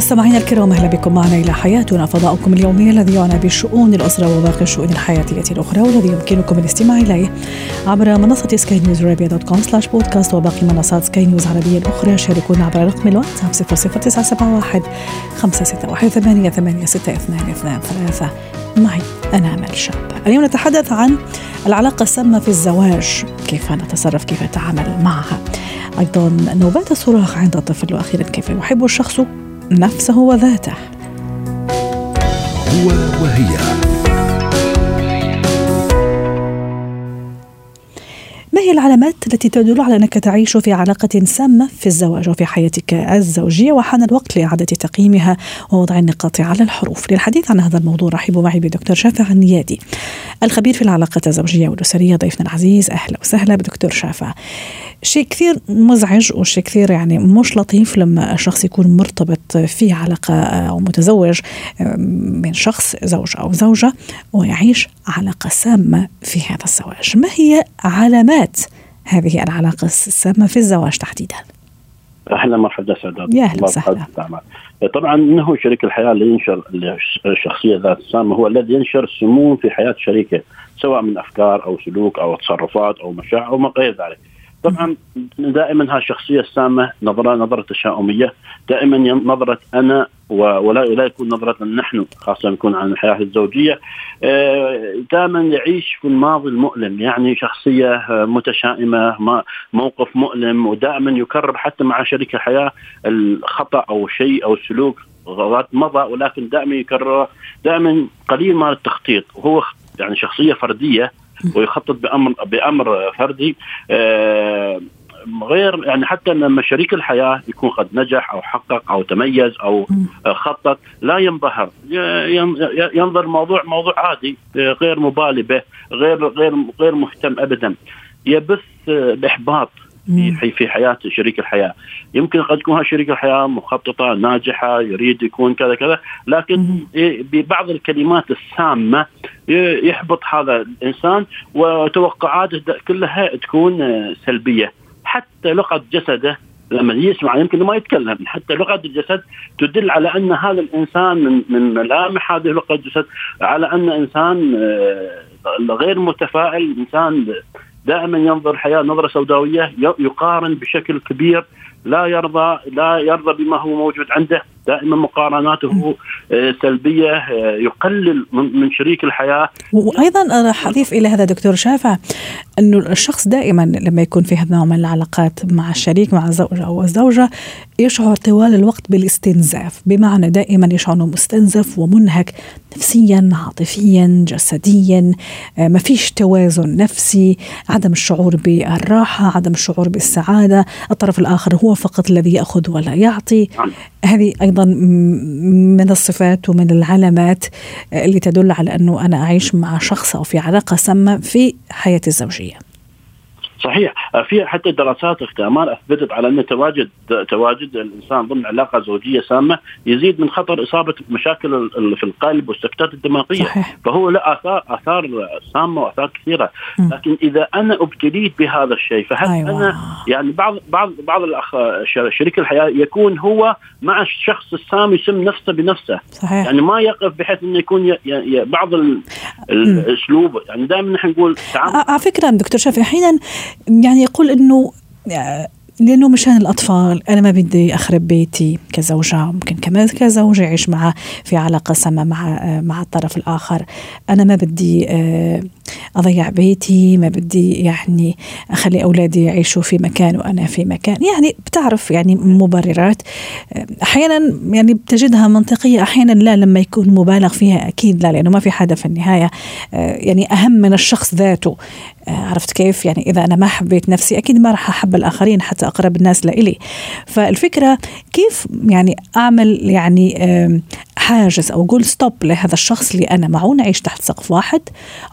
مستمعينا الكرام أهلا بكم معنا إلى حياتنا فضاؤكم اليومي الذي يعنى بشؤون الأسرة وباقي الشؤون الحياتية الأخرى والذي يمكنكم الاستماع إليه عبر منصة سكاي نيوز عربيه dot com slash بودكاست وباقي منصات سكاي نيوز العربيه الاخرى شاركونا عبر رقم الواتساب 00971 561 8 8 6 2 2 3 معي أنا أمل شاب. اليوم نتحدث عن العلاقة السامة في الزواج كيف نتصرف كيف نتعامل معها. أيضا نوبات الصراخ عند الطفل وأخيرا كيف يحب الشخص نفسه وذاته. هو وهي. العلامات التي تدل على انك تعيش في علاقة سامة في الزواج وفي حياتك الزوجية وحان الوقت لإعادة تقييمها ووضع النقاط على الحروف. للحديث عن هذا الموضوع رحبوا معي بدكتور شافع النيادي الخبير في العلاقات الزوجية والأسرية. ضيفنا العزيز أهلا وسهلا بدكتور شافع. شيء كثير مزعج وشيء كثير يعني مش لطيف لما الشخص يكون مرتبط في علاقة أو متزوج من شخص زوج أو زوجة ويعيش علاقة سامة في هذا الزواج. ما هي علامات هذه العلاقة السامة في الزواج تحديدا؟ أهلا مرحبا سعدات يا أهلا وسهلا طبعا إنه شريك الحياة اللي ينشر الشخصية ذات السامة هو الذي ينشر السموم في حياة شريكه سواء من أفكار أو سلوك أو تصرفات أو مشاعر أو ما غير ذلك. طبعا دائما هالشخصيه السامة نظره نظرة تشاؤمية. دائما نظرة أنا ولا ولا يكون نظره نحن خاصة يكون عن الحياة الزوجية. آه، دائما يعيش في الماضي المؤلم يعني شخصية متشائمة موقف مؤلم ودائما يكرر حتى مع شريك الحياة الخطأ أو شيء أو سلوك مضى ولكن دائما يكرره. دائما قليل ما التخطيط. وهو يعني شخصية فردية ويخطط بامر بأمر فردي. آه، غير يعني حتى لما شريك الحياة يكون قد نجح أو حقق أو تميز أو خطط لا ينبهر. ينظر الموضوع موضوع عادي غير مبالي به غير غير غير مهتم ابدا. يبث بإحباط. في في حياه شريك الحياة. يمكن قد تكون شريك الحياة مخططة ناجحة يريد يكون كذا كذا لكن ببعض الكلمات السامة يحبط هذا الإنسان وتوقعاته كلها تكون سلبية. حتى لغة جسده لما يسمع يمكن ما يتكلم حتى لغة الجسد تدل على أن هذا الإنسان من من ملامح هذه لغة الجسد على أن إنسان آه، غير متفائل إنسان دائما ينظر الحياة نظرة سوداوية يقارن بشكل كبير لا يرضى لا يرضى بما هو موجود عنده. دائما مقارناته آه، سلبية آه، يقلل من شريك الحياة. وأيضا راح اضيف إلى هذا دكتور شافع أنه الشخص دائما لما يكون في هذا النوع من العلاقات مع الشريك مع الزوج أو الزوجة يشعر طوال الوقت بالاستنزاف. بمعنى دائما يشعر أنه مستنزف ومنهك نفسيا عاطفيا جسديا آه، ما فيش توازن نفسي. عدم الشعور بالراحة عدم الشعور بالسعادة. الطرف الآخر هو فقط الذي يأخذ ولا يعطي نعم. هذه أيضا من الصفات ومن العلامات اللي تدل على أنه أنا أعيش مع شخص أو في علاقة سامة في حياتي الزوجية. صحيح في حتى دراسات اختامات أثبتت على أن تواجد تواجد الإنسان ضمن علاقة زوجية سامة يزيد من خطر إصابة مشاكل في القلب والسكتات الدماغية. صحيح. فهو له اثار آثار سامة وآثار كثيرة. لكن إذا أنا أبتليت بهذا الشيء فهل أيوة. أنا يعني بعض بعض بعض الاخ شريك الحياة يكون هو مع الشخص السام يسم نفسه بنفسه. صحيح. يعني ما يقف بحيث إنه يكون ي... ي... بعض الأسلوب. يعني دائما نحن نقول على فكرة دكتور شافي أحيانا يعني يقول إنه لأنه مشان الأطفال أنا ما بدي أخرب بيتي كزوجة ممكن كمان كزوجة يعيش معها في علاقة سامة مع مع الطرف الآخر. أنا ما بدي آه، أضيع بيتي ما بدي يعني أخلي أولادي يعيشوا في مكان وأنا في مكان. يعني بتعرف يعني مبررات أحيانا يعني بتجدها منطقية أحيانا لا لما يكون مبالغ فيها أكيد لا لأنه ما في حدا في النهاية. آه، يعني أهم من الشخص ذاته. عرفت كيف؟ يعني إذا أنا ما حبيت نفسي أكيد ما راح أحب الآخرين حتى أقرب الناس لإلي. فالفكرة كيف يعني أعمل يعني حاجز أو أقول ستوب لهذا الشخص اللي أنا معه؟ نعيش تحت سقف واحد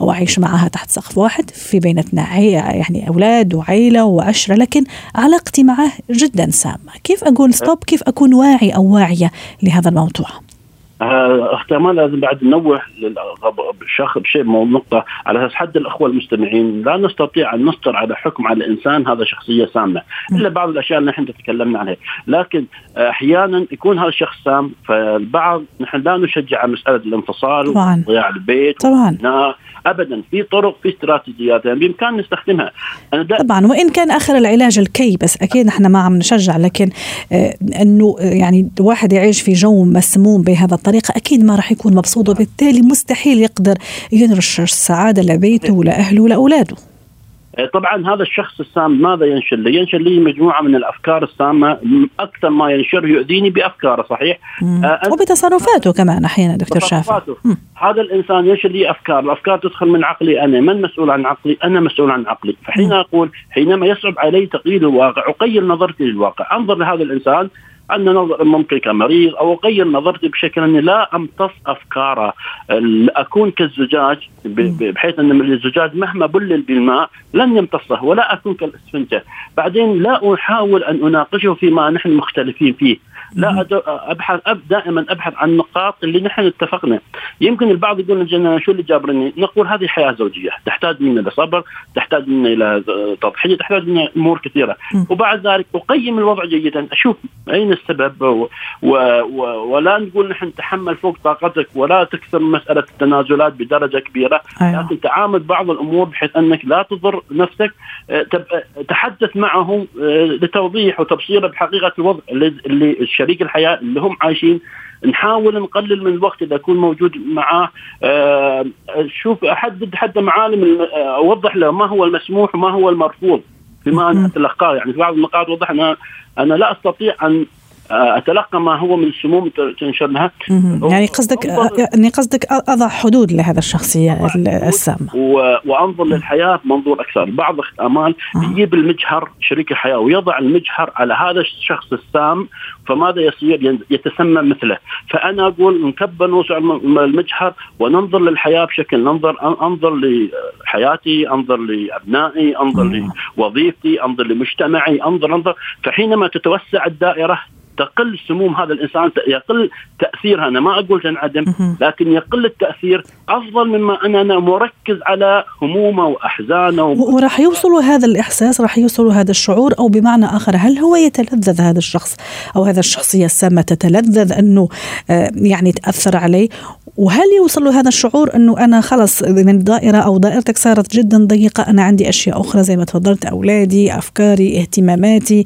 أو أعيش معها تحت سقف واحد في بينتنا يعني أولاد وعيلة وعشرة لكن علاقتي معه جدا سامة. كيف أقول ستوب كيف أكون واعي أو واعية لهذا الموضوع؟ احتمال لازم بعد ننوه بشيء بشيء نقطة على أساس حد الأخوة المستمعين. لا نستطيع أن نصدر على حكم على الإنسان هذا شخصية سامة. إلا بعض الأشياء اللي نحن تكلمنا عنها لكن أحيانا يكون هذا الشخص سام فالبعض نحن لا نشجع على مسألة الانفصال وضياع البيت طبعا. ابدا في طرق في استراتيجيات. يعني بامكان نستخدمها. أنا طبعا وإن كان آخر العلاج الكي بس أكيد نحن ما عم نشجع لكن آه إنه يعني واحد يعيش في جو مسموم بهذا الطريقة أكيد ما راح يكون مبسوط وبالتالي مستحيل يقدر ينرش السعادة لبيته ولاهله ولاولاده طبعا هذا الشخص السام ماذا ينشر لي؟ ينشر لي مجموعة من الأفكار السامة أكثر ما ينشر يؤذيني بأفكاره صحيح؟ آه وبتصرفاته كمان أحيانا دكتور شافع هذا الإنسان ينشر لي أفكار، الأفكار تدخل من عقلي أنا، من مسؤول عن عقلي؟ أنا مسؤول عن عقلي، فحين أقول حينما يصعب علي تقييد الواقع اقير نظرتي للواقع، أنظر لهذا الإنسان أن نظر ممكن كمريض أو أغير نظرتي بشكل أني لا أمتص أفكاره أكون كالزجاج بحيث أن الزجاج مهما بلل بالماء لن يمتصه ولا أكون كالإسفنجة. بعدين لا أحاول أن أناقشه فيما نحن مختلفين فيه. لا ابحث أب دائما أبحث عن النقاط اللي نحن اتفقنا. يمكن البعض يقول شو اللي جابرني؟ نقول هذه حياة زوجية. تحتاج منا إلى صبر تحتاج منا إلى تضحية تحتاج منا أمور كثيرة. وبعد ذلك أقيم الوضع جيدا. أشوف أين السبب و و و ولا نقول نحن نتحمل فوق طاقتك ولا تكثر مسألة التنازلات بدرجة كبيرة. أيوة. لكن تعامل بعض الأمور بحيث أنك لا تضر نفسك. أه، تحدث معه أه، لتوضيح وتبصيره بحقيقة الوضع اللي شريك الحياة اللي هم عايشين. نحاول نقلل من الوقت اللي اكون موجود معاه. أه شوف احدد حتى معالم أوضح له ما هو المسموح وما هو المرفوض. فيما أنا اتلقاه يعني في بعض النقاط وضح أنا أنا لا أستطيع أن أتلقى ما هو من السموم تنشر لها يعني قصدك يعني قصدك أضع حدود لهذا الشخصيه السامة. وأنظر للحياة بمنظور أكثر. بعض امال يجيب المجهر شريك الحياة ويضع المجهر على هذا الشخص السام فماذا يصير؟ يتسمم مثله. فأنا أقول نكبر نوسع المجهر وننظر للحياة بشكل ننظر أنظر لحياتي أنظر لأبنائي أنظر لوظيفتي أنظر لمجتمعي أنظر أنظر. فحينما تتوسع الدائرة تقل سموم هذا الإنسان يقل تأثيرها. أنا ما أقول تنعدم لكن يقل التأثير أفضل مما ان أنا مركز على همومه وأحزانه و... وراح يوصلوا هذا الإحساس راح يوصلوا هذا الشعور أو بمعنى آخر هل هو يتلذذ هذا الشخص أو هذا الشخصيه السامه تتلذذ أنه آه، يعني تأثر عليه؟ وهل يوصل له هذا الشعور أنه أنا خلص من دائرة أو دائرتك صارت جدا ضيقة أنا عندي أشياء أخرى زي ما تفضلت أولادي أفكاري اهتماماتي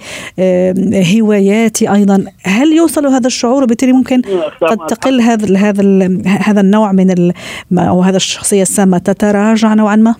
هواياتي أيضا هل يوصل هذا الشعور وبالتالي ممكن قد تقل هذا هذا هذا النوع من أو هذا الشخصية السامة تتراجع نوعا ما؟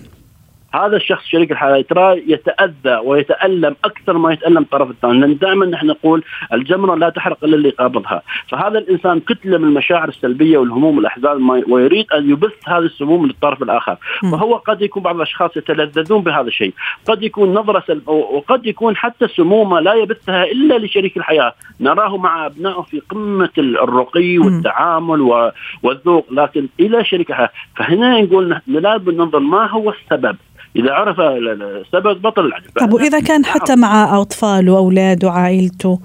هذا الشخص شريك الحياة. ترى يتأذى ويتألم أكثر ما يتألم الطرف الثاني لأن دائما نحن نقول الجمرة لا تحرق إلا اللي قابضها فهذا الإنسان كتلة من المشاعر السلبية والهموم والأحزان ويريد أن يبث هذه السموم للطرف الآخر. فهو قد يكون بعض الأشخاص يتلذذون بهذا الشيء. قد يكون نظرة سلب وقد يكون حتى سمومه لا يبثها إلا لشريك الحياة. نراه مع أبنائه في قمة الرقي والتعامل والذوق لكن إلى شريك الحياة. فهنا نقول لابد ننظر ما هو السبب. إذا عرف السبب بطل العجب. طب وإذا كان حتى مع اطفاله واولاده وعائلته؟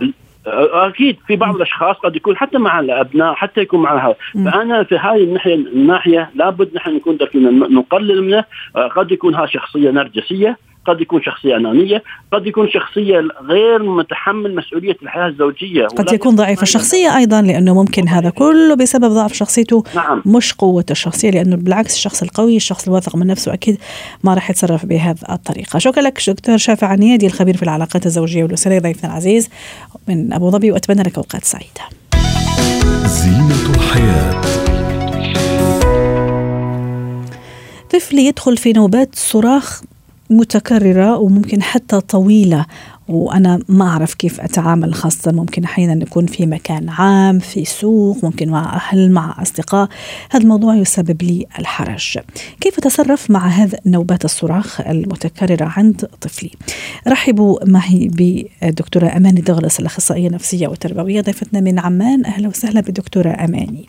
أكيد في بعض الأشخاص قد يكون حتى مع الأبناء حتى يكون مع هذا فأنا في هذه الناحيه الناحية لابد نحن نكون نقلل منه. قد يكون هذا شخصية نرجسية. قد يكون شخصية أنانية قد يكون شخصية غير متحمل مسؤولية الحياة الزوجية. قد يكون ضعيف الشخصية أيضا لأنه ممكن هذا كله بسبب ضعف شخصيته نعم. مش قوة الشخصية لأنه بالعكس الشخص القوي الشخص الواثق من نفسه أكيد ما راح يتصرف بهذه الطريقة. شكرا لك دكتور شافع عنيدي الخبير في العلاقات الزوجية والأسرية ضيفنا العزيز من أبو ظبي وأتمنى لك أوقات سعيدة. زينة الحياة. طفل يدخل في نوبات صراخ متكررة وممكن حتى طويلة. وأنا ما أعرف كيف أتعامل خاصة ممكن أحيانا نكون في مكان عام في سوق ممكن مع أهل مع أصدقاء. هذا الموضوع يسبب لي الحرج. كيف أتصرف مع هذا نوبات الصراخ المتكررة عند طفلي؟ رحبوا معي بالدكتوره أماني دغلس الأخصائية النفسيه والتربويه ضيفتنا من عمان. أهلا وسهلا بالدكتوره أماني.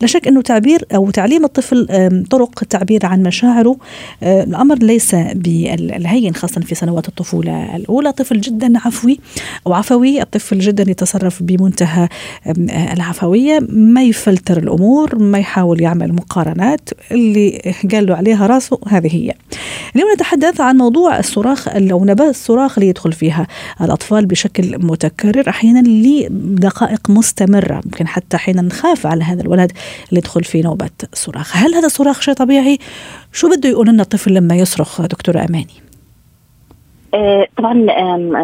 لا شك أنه تعبير أو تعليم الطفل طرق التعبير عن مشاعره الأمر ليس بالهين خاصه في سنوات الطفولة الأولى. طفل جدا عفوي. أو عفوي الطفل جدا يتصرف بمنتهى العفوية. ما يفلتر الأمور ما يحاول يعمل مقارنات. اللي قال له عليها راسه هذه هي. اليوم نتحدث عن موضوع الصراخ نبات الصراخ اللي يدخل فيها الأطفال بشكل متكرر أحيانا لدقائق مستمرة. ممكن حتى أحيانا نخاف على هذا الولد اللي يدخل في نوبة صراخ. هل هذا الصراخ شيء طبيعي؟ شو بده يقول لنا الطفل لما يصرخ دكتورة أماني؟ طبعا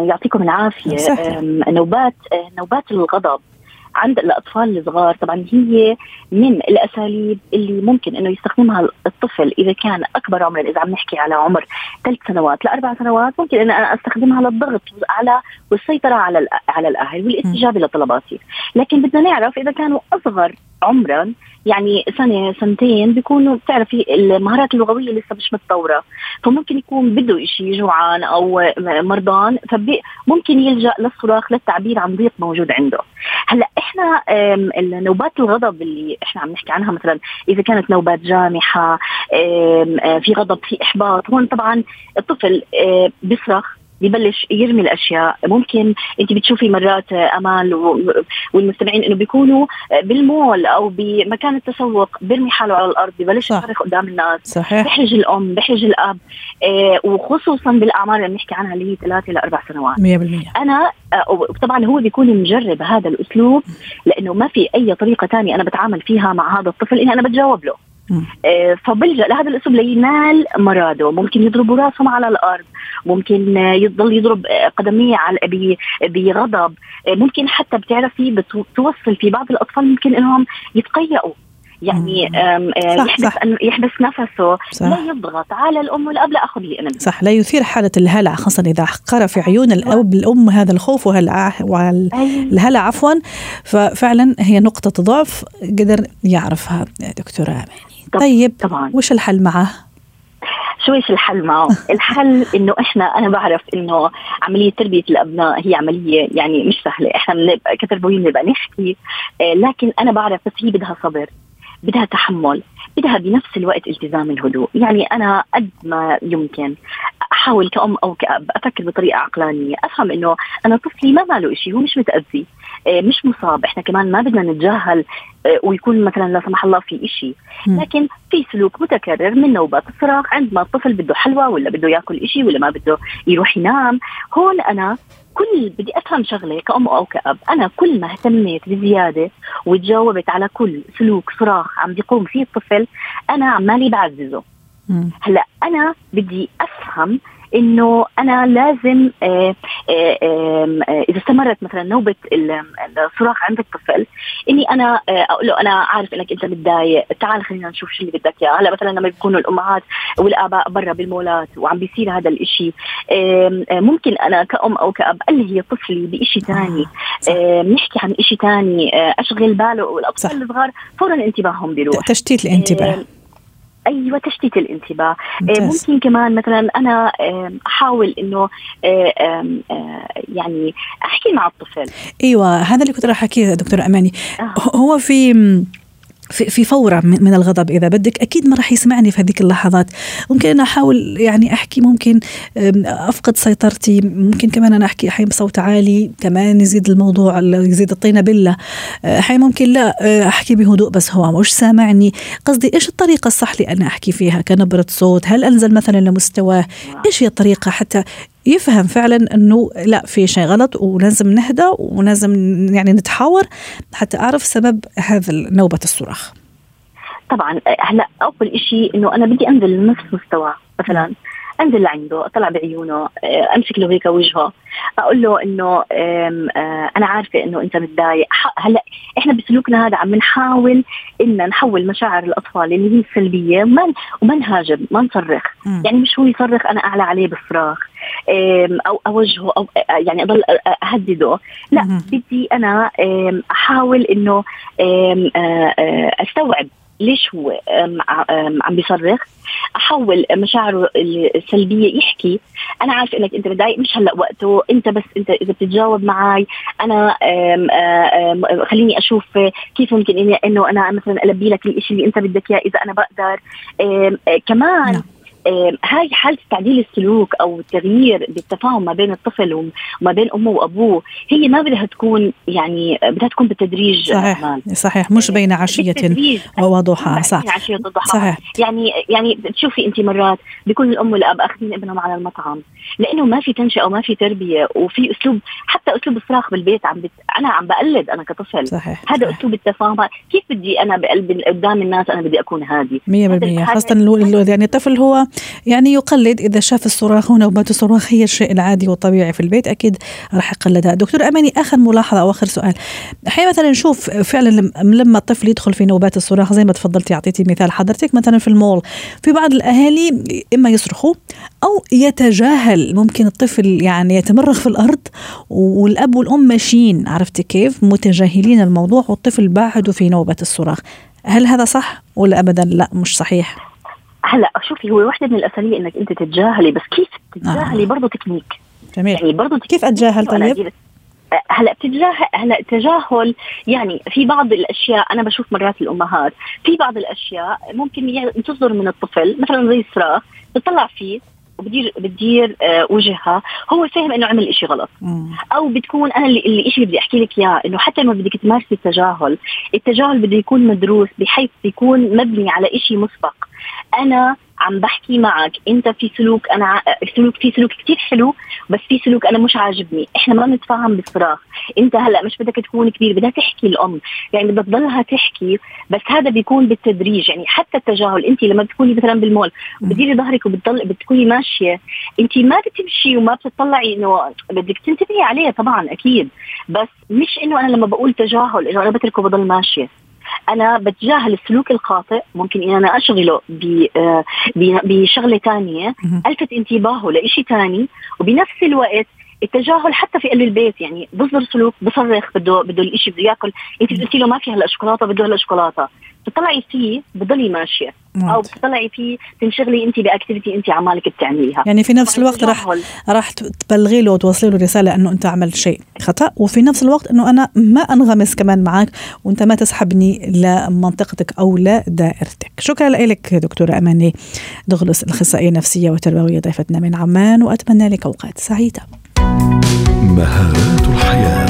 يعطيكم العافية. نوبات آه، نوبات الغضب عند الأطفال الصغار طبعا هي من الأساليب اللي ممكن إنه يستخدمها الطفل إذا كان أكبر عمرا إذا عم نحكي على عمر ثلاث سنوات لأربع سنوات ممكن إن أنا أستخدمها للضغط على والسيطرة على على الأهل والإستجابة لطلباتي. لكن بدنا نعرف إذا كانوا أصغر عمرا يعني سنة سنتين بيكونوا بتعرفي المهارات اللغوية لسه مش متطورة. فممكن يكون بده شيء جوعان أو مرضان فممكن يلجأ للصراخ للتعبير عن ضيق موجود عنده. هلأ إحنا النوبات الغضب اللي إحنا عم نحكي عنها مثلا إذا كانت نوبات جامحة في غضب في إحباط هون طبعا الطفل بيصرخ. ببلش يرمي الأشياء. ممكن أنت بتشوفي مرات أمال والمستمعين إنه بيكونوا بالمول أو بمكان التسوق بيرمي حاله على الأرض ببلش يصرخ قدام الناس. صحيح. بحرج الأم بحرج الأب آه وخصوصا بالأعمار اللي بنحكي عنها اللي هي ثلاثة لاربع سنوات. 100% أنا آه طبعا هو بيكون مجرب هذا الأسلوب لأنه ما في أي طريقة ثانية أنا بتعامل فيها مع هذا الطفل إني أنا بتجاوب له. فبلجأ لهذا الاسلوب لينال مراده ممكن يضربوا راسهم على الأرض. ممكن يضل يضرب قدميه على بغضب. ممكن حتى بتعرفي بتوصل في بعض الأطفال ممكن إنهم يتقيأوا. يعني صح يحبس صح. يحبس نفسه. صح. لا يضغط على الأم والاب لا اخذ لي أنا صح لا يثير حالة الهلع خاصة إذا قرا في عيون الأب الأم هذا الخوف وهلع والهلع عفوا. ففعلا هي نقطة ضعف قدر يعرفها دكتوره اماني طيب طبعا وش الحل معه؟ شو إيش الحل معه؟ الحل إنه إحنا أنا بعرف إنه عملية تربية الأبناء هي عملية يعني مش سهلة، إحنا بنبقى كتربويين بنبقى نحكي آه لكن أنا بعرف بس هي بدها صبر بدها تحمل بدها بنفس الوقت التزام الهدوء يعني أنا قد ما يمكن أحاول كأم أو كأب أفكر بطريقة عقلانية أفهم إنه أنا طفلي ما ماله إشي هو مش متأذي مش مصاب. إحنا كمان ما بدنا نتجاهل آه، ويكون مثلا لا سمح الله في إشي. لكن في سلوك متكرر من نوبات الصراخ. عندما الطفل بده حلوى ولا بده ياكل إشي ولا ما بده يروح ينام هون أنا كل بدي أفهم شغلة كأم أو كأب. أنا كل ما اهتميت بزيادة وتجاوبت على كل سلوك صراخ عم بيقوم فيه الطفل أنا عمالي بعززه. هلأ أنا بدي أفهم إنه أنا لازم آه، آه، آه، إذا استمرت مثلا نوبة الصراخ عند الطفل إني أنا أقول له أنا عارف إنك أنت متضايق تعال خلينا نشوف شو اللي بدك إياه. هلأ مثلا لما بيكونوا الأمهات والآباء برا بالمولات وعم بيصير هذا الإشي ممكن أنا كأم أو كأب ألهي طفلي بإشي ثاني نحكي عن إشي ثاني أشغل باله والأطفال الصغار فورا انتباههم بيروح. تشتيت الانتباه أيوه تشتيت الانتباه آه، ممتاز. ممكن كمان مثلا أنا أحاول إنه آه، يعني أحكي مع الطفل إيوه هذا اللي كنت راح أحكيه دكتور أماني آه. هو في في فورة من الغضب إذا بدك. أكيد ما راح يسمعني في هذيك اللحظات. ممكن أنا أحاول يعني أحكي ممكن أفقد سيطرتي. ممكن كمان أنا أحكي أحيانا بصوت عالي كمان يزيد الموضوع يزيد الطينة بلة. أحيانا ممكن لا أحكي بهدوء بس هو مش سامعني. قصدي إيش الطريقة الصح اللي أنا أحكي فيها كنبرة صوت؟ هل أنزل مثلا لمستواه إيش هي الطريقة حتى يفهم فعلا إنه لا في شيء غلط ولازم نهدى ولازم يعني نتحاور حتى أعرف سبب هذا نوبة الصراخ. طبعا هلا أول شيء إنه أنا بدي أنزل لنفس مستواه مثلا أنزل لعنده اطلع بعيونه آه، أمسك له هيك وجهه. أقول له إنه آه، أنا عارفة إنه أنت متضايق هلأ إحنا بسلوكنا هذا عم نحاول إن نحول مشاعر الأطفال اللي هي السلبيه ما وما نهاجم ما نصرخ. يعني مش هو يصرخ أنا أعلى عليه بالصراخ أو أوجهه أو يعني أضل أهدده. لا بدي أنا أحاول إنه أستوعب ليش هو عم بيصرخ؟ أحول مشاعره السلبية يحكي. أنا عارف إنك أنت متضايق مش هلأ وقته. أنت بس أنت إذا بتتجاوب معي أنا آم آم خليني أشوف كيف ممكن اني إنه أنا مثلا ألبي لك الشيء اللي أنت بدك إياه إذا أنا بقدر. كمان نعم. هاي حالة تعديل السلوك أو التغيير بالتفاهم ما بين الطفل وما بين أمه وأبوه هي ما بدها تكون يعني بدها تكون بالتدريج صحيح أمان. صحيح مش بين عشية وضحى صح. عشية وضحى صحيح. يعني يعني بتشوفي أنت مرات بيكون الأم والأب أخذين ابنهم على المطعم لأنه ما في تنشئة وما في تربية وفي أسلوب حتى أسلوب الصراخ بالبيت عم بت... أنا عم بقلد أنا كطفل. صحيح. هذا أسلوب التفاهم. كيف بدي أنا بقلب قدام الناس أنا بدي أكون هادي؟ 100% خاصة يعني الطفل هو يعني يقلد إذا شاف الصراخ ونوبات الصراخ هي الشيء العادي والطبيعي في البيت أكيد راح يقلدها. دكتور أماني آخر ملاحظة أو آخر سؤال. أحيانا مثلا نشوف فعلا لما الطفل يدخل في نوبات الصراخ زي ما تفضلتي أعطيتي مثال. حضرتك مثلا في المول في بعض الأهالي إما يصرخوا أو يتجاهل. ممكن الطفل يعني يتمرغ في الأرض والأب والأم ماشيين. عرفتي كيف؟ متجاهلين الموضوع والطفل باعده في نوبة الصراخ. هل هذا صح ولا أبدا؟ لا مش صحيح. هلا شوفي هو وحدة من الأساليب إنك أنت تتجاهلي بس كيف تتجاهلي آه. برضه تكنيك جميل يعني برضه كيف أتجاهل طيب؟ هلا بتتجاهل هلا التجاهل يعني في بعض الأشياء أنا بشوف مرات الأمهات في بعض الأشياء ممكن تصدر من الطفل مثلا زي الصراخ بتطلع فيه وبدير بتدير آه وجهها. هو فاهم إنه عمل إشي غلط. مم. أو بتكون أنا اللي اللي بدي أحكي لك إياه إنه حتى لما بدك تمارسي التجاهل التجاهل بده يكون مدروس بحيث يكون مبني على إشي مسبق. أنا عم بحكي معك. انت في سلوك أنا سلوك في سلوك كثير حلو بس في سلوك أنا مش عاجبني. إحنا ما بنتفاهم بالصراخ. انت هلأ مش بدك تكون كبير بدها تحكي الأم. يعني بدها تضلها تحكي بس هذا بيكون بالتدريج. يعني حتى التجاهل انت لما بتكوني مثلا بالمول وبتديري ظهرك وبتضل بتكوني ماشية انت ما بتمشي وما بتطلعي إنه بدك تنتبهي عليه طبعا أكيد. بس مش إنه أنا لما بقول تجاهل إنه أنا بتركه وبضل ماشية. أنا بتجاهل السلوك الخاطئ ممكن إن أنا أشغله آه، بشغلة ثانية ألفت انتباهه لشيء ثاني وبنفس الوقت التجاهل حتى في قلب البيت يعني بصدر سلوك بصرخ بده بده الشيء بده يأكل. أنت قلتي له ما في هلا شوكولاتة بده هلا شوكولاتة. بتطلعي فيه بضلي ماشية. أو بتطلعي فيه تنشغلي انت باكتيفيتي انت عمالك بتعمليها. يعني في نفس الوقت راح راح تبلغي له وتوصلي له رسالة إنه أنت عملت شيء خطأ. وفي نفس الوقت إنه أنا ما أنغمس كمان معك وأنت ما تسحبني لمنطقتك أو لدائرتك. شكرا لك دكتورة أماني دغلس الأخصائية النفسية والتربوية ضيفتنا من عمان وأتمنى لك أوقات سعيدة. مهارات الحياة.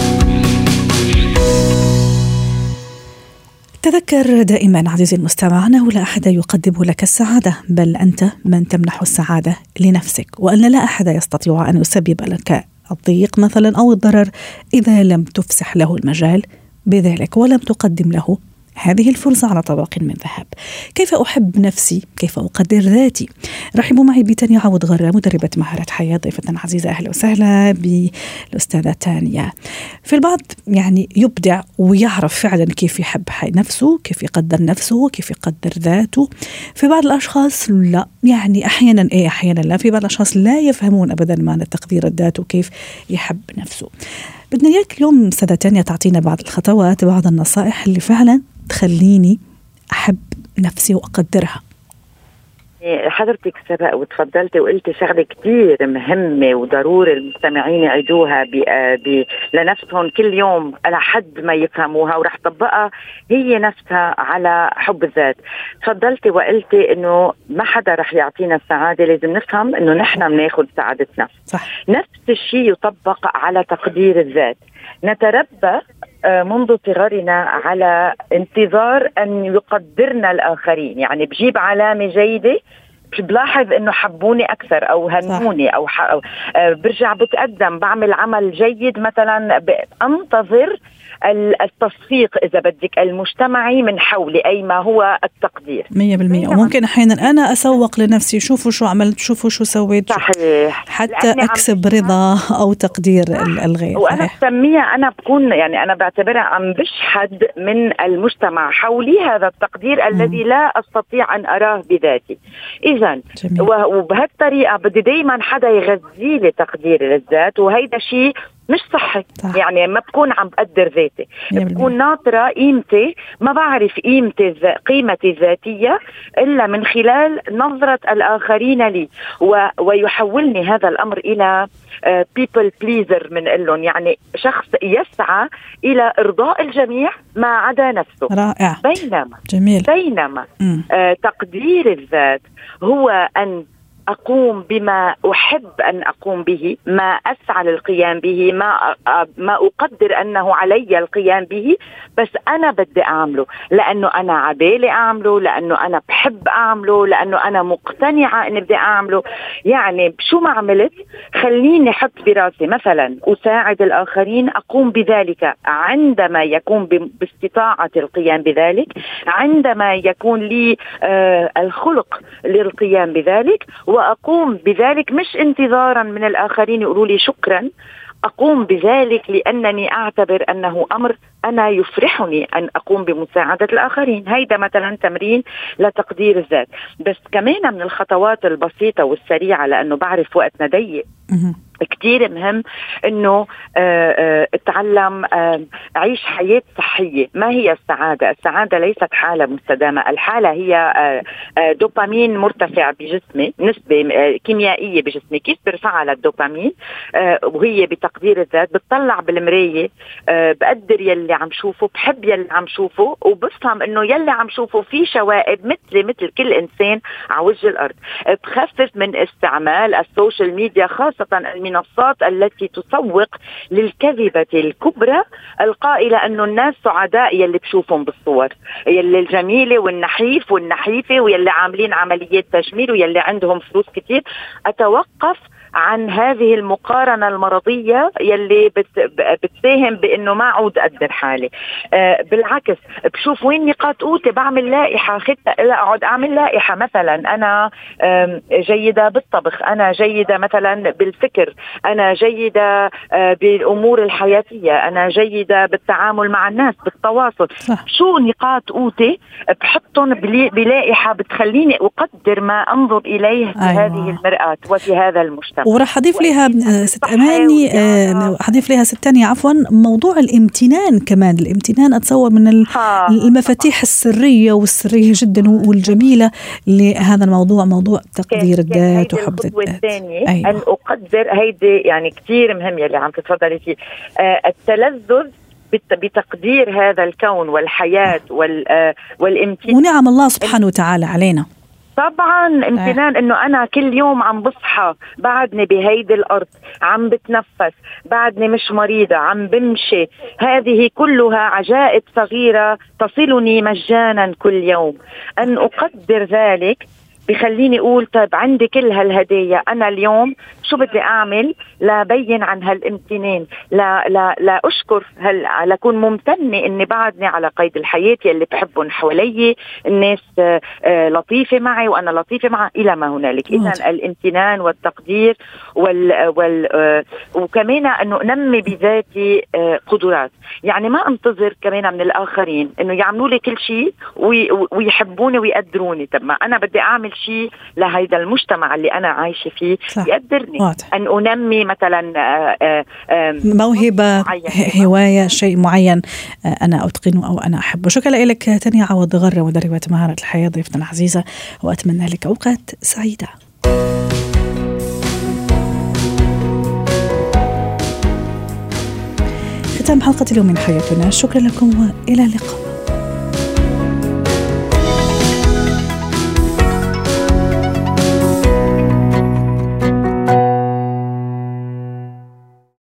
تذكر دائما عزيزي المستمع انه لا أحد يقدم لك السعادة بل أنت من تمنح السعادة لنفسك. وأن لا أحد يستطيع أن يسبب لك الضيق مثلا أو الضرر إذا لم تفسح له المجال بذلك ولم تقدم له هذه الفرصة على طبق من ذهب. كيف أحب نفسي؟ كيف أقدر ذاتي؟ رحبوا معي بتانيا عوض غرة مدربة مهارة حياة ضيفتنا العزيزة أهلا وسهلا بالأستاذة تانيا. في البعض يعني يبدع ويعرف فعلا كيف يحب نفسه كيف يقدر نفسه كيف يقدر ذاته. في بعض الأشخاص لا. يعني أحيانا إيه أحيانا لا. في بعض الأشخاص لا يفهمون أبدا معنى تقدير الذات وكيف يحب نفسه. بدنا إياك اليوم أستاذة تانيا تعطينا بعض الخطوات بعض النصائح اللي فعلا تخليني أحب نفسي وأقدرها. حضرتك سبق وتفضلتي وقلتي شغلة كثير مهمة وضروري المستمعين يعيدوها ب... ب... لنفسهم. كل يوم لحد ما يفهموها وراح طبقها هي نفسها على حب الذات. تفضلتي وقلتي إنه ما حدا رح يعطينا السعادة. لازم نفهم إنه نحن بناخذ سعادتنا. صح. نفس الشيء يطبق على تقدير الذات. نتربى آه، منذ صغرنا على انتظار أن يقدرنا الآخرين. يعني بجيب علامة جيدة بلاحظ إنه حبوني أكثر أو هنوني أو, ح... أو آه، برجع بتقدم بعمل عمل جيد مثلا انتظر التصفيق إذا بدك المجتمعي من حولي أي ما هو التقدير. 100% وممكن أحيانا أنا أسوق لنفسي شوفوا شو عملت شوفوا شو سويت. صحيح. حتى أكسب رضا أو تقدير الغير. وأنا بسميها أنا بكون يعني أنا بعتبرها عم بشحد من المجتمع حولي هذا التقدير الذي لا أستطيع أن أراه بذاتي. اذا وبهالطريقة بدي دائما حدا يغذي لي تقديري للذات وهيدا شيء مش صحي. صح. يعني ما بكون عم بقدر ذاتي. بكون ناطرة قيمتي ما بعرف قيمتي قيمتي الذاتية إلا من خلال نظرة الآخرين لي. و... ويحولني هذا الأمر إلى بيبل بليزر من لهم يعني شخص يسعى إلى إرضاء الجميع ما عدا نفسه. رائع. بينما جميل. بينما آه تقدير الذات هو أن أقوم بما أحب أن أقوم به ما أسعى للقيام به ما ما أقدر أنه علي القيام به بس أنا بدي أعمله. لأنه أنا عبالي أعمله لأنه أنا بحب أعمله لأنه أنا مقتنعة إني بدي أعمله. يعني شو ما عملت خليني أحط براسي مثلا أساعد الآخرين أقوم بذلك. عندما يكون باستطاعتي القيام بذلك عندما يكون لي آه الخلق للقيام بذلك وأقوم بذلك مش انتظارا من الآخرين يقولوا لي شكرا أقوم بذلك لأنني أعتبر أنه أمر أنا يفرحني أن أقوم بمساعدة الآخرين. هيدا مثلا تمرين لتقدير الذات. بس كمان من الخطوات البسيطة والسريعة لأنه بعرف وقتنا ضيق كتير مهم إنه أتعلم عيش حياة صحية. ما هي السعادة؟ السعادة ليست حالة مستدامة. الحالة هي دوبامين مرتفع بجسمي نسبة كيميائية بجسمي. كيف برفعها للدوبامين؟ وهي بتقدير الذات. بتطلع بالمراية بقدر يلي عم شوفه بحب يلي عم شوفه وبفهم إنه يلي عم شوفه في شوائب مثلي مثل كل إنسان على وجه الأرض. بخفف من استعمال ال social media خاصة المنصات التي تسوق للكذبة الكبرى القائلة أنه الناس سعداء يلي بشوفهم بالصور. يلي الجميلة والنحيف والنحيفة ويلي عاملين عمليات تجميل ويلي عندهم فلوس كتير. أتوقف عن هذه المقارنة المرضية يلي بتساهم بأنه ما عود أقدر حالي آه بالعكس بشوف وين نقاط قوتي بعمل لائحة خطة أقعد أعمل لائحة مثلا أنا جيدة بالطبخ أنا جيدة مثلا بالفكر أنا جيدة آه بالأمور الحياتية أنا جيدة بالتعامل مع الناس بالتواصل صح. شو نقاط قوتي بحطهم بلائحة بتخليني أقدر ما أنظر إليه في أيوة. هذه المرآة وفي هذا المجتمع وراح أضيف لها ست أماني حضيف لها ست تانية عفوا موضوع الامتنان كمان. الامتنان أتصور من المفاتيح السرية والسرية جدا والجميلة لهذا الموضوع موضوع تقدير الذات وحب الذات. الثانية؟ أيوة. أن أقدر هيدي يعني كثير مهم يلي عم تتفضلي فيه. آه التلذذ بتقدير هذا الكون والحياة والامتنان. ونعم الله سبحانه وتعالى علينا. طبعا امتنان إنه أنا كل يوم عم بصحى بعدني بهيدي الأرض عم بتنفس بعدني مش مريضة عم بمشي. هذه كلها عجائب صغيرة تصلني مجانا كل يوم. أن أقدر ذلك بخليني أقول طيب عندي كل هالهدايا. أنا اليوم شو بدي أعمل؟ لبين عن هالامتنان لا لا لا أشكر هل لكون ممتنة إني بعدني على قيد الحياة يلي بحبهم حوالي الناس لطيفة معي وأنا لطيفة معها إلى ما هنالك. اذا الامتنان والتقدير وال, وال وكمان إنه أنمي بذاتي قدرات. يعني ما أنتظر كمان من الآخرين إنه يعملوا لي كل شيء ويحبوني ويقدروني. طب ما أنا بدي أعمل شيء لهيدا المجتمع اللي أنا عايشة فيه صح. يقدرني. واضح. أن أنمي مثلا آآ آآ موهبة هواية شيء معين أنا أتقنه أو أنا أحبه. شكرا لك تانية عوض غرة مدربه مهاره الحياة ضيفتنا العزيزة وأتمنى لك أوقات سعيدة. ختام حلقة اليوم من حياتنا. شكرا لكم وإلى اللقاء.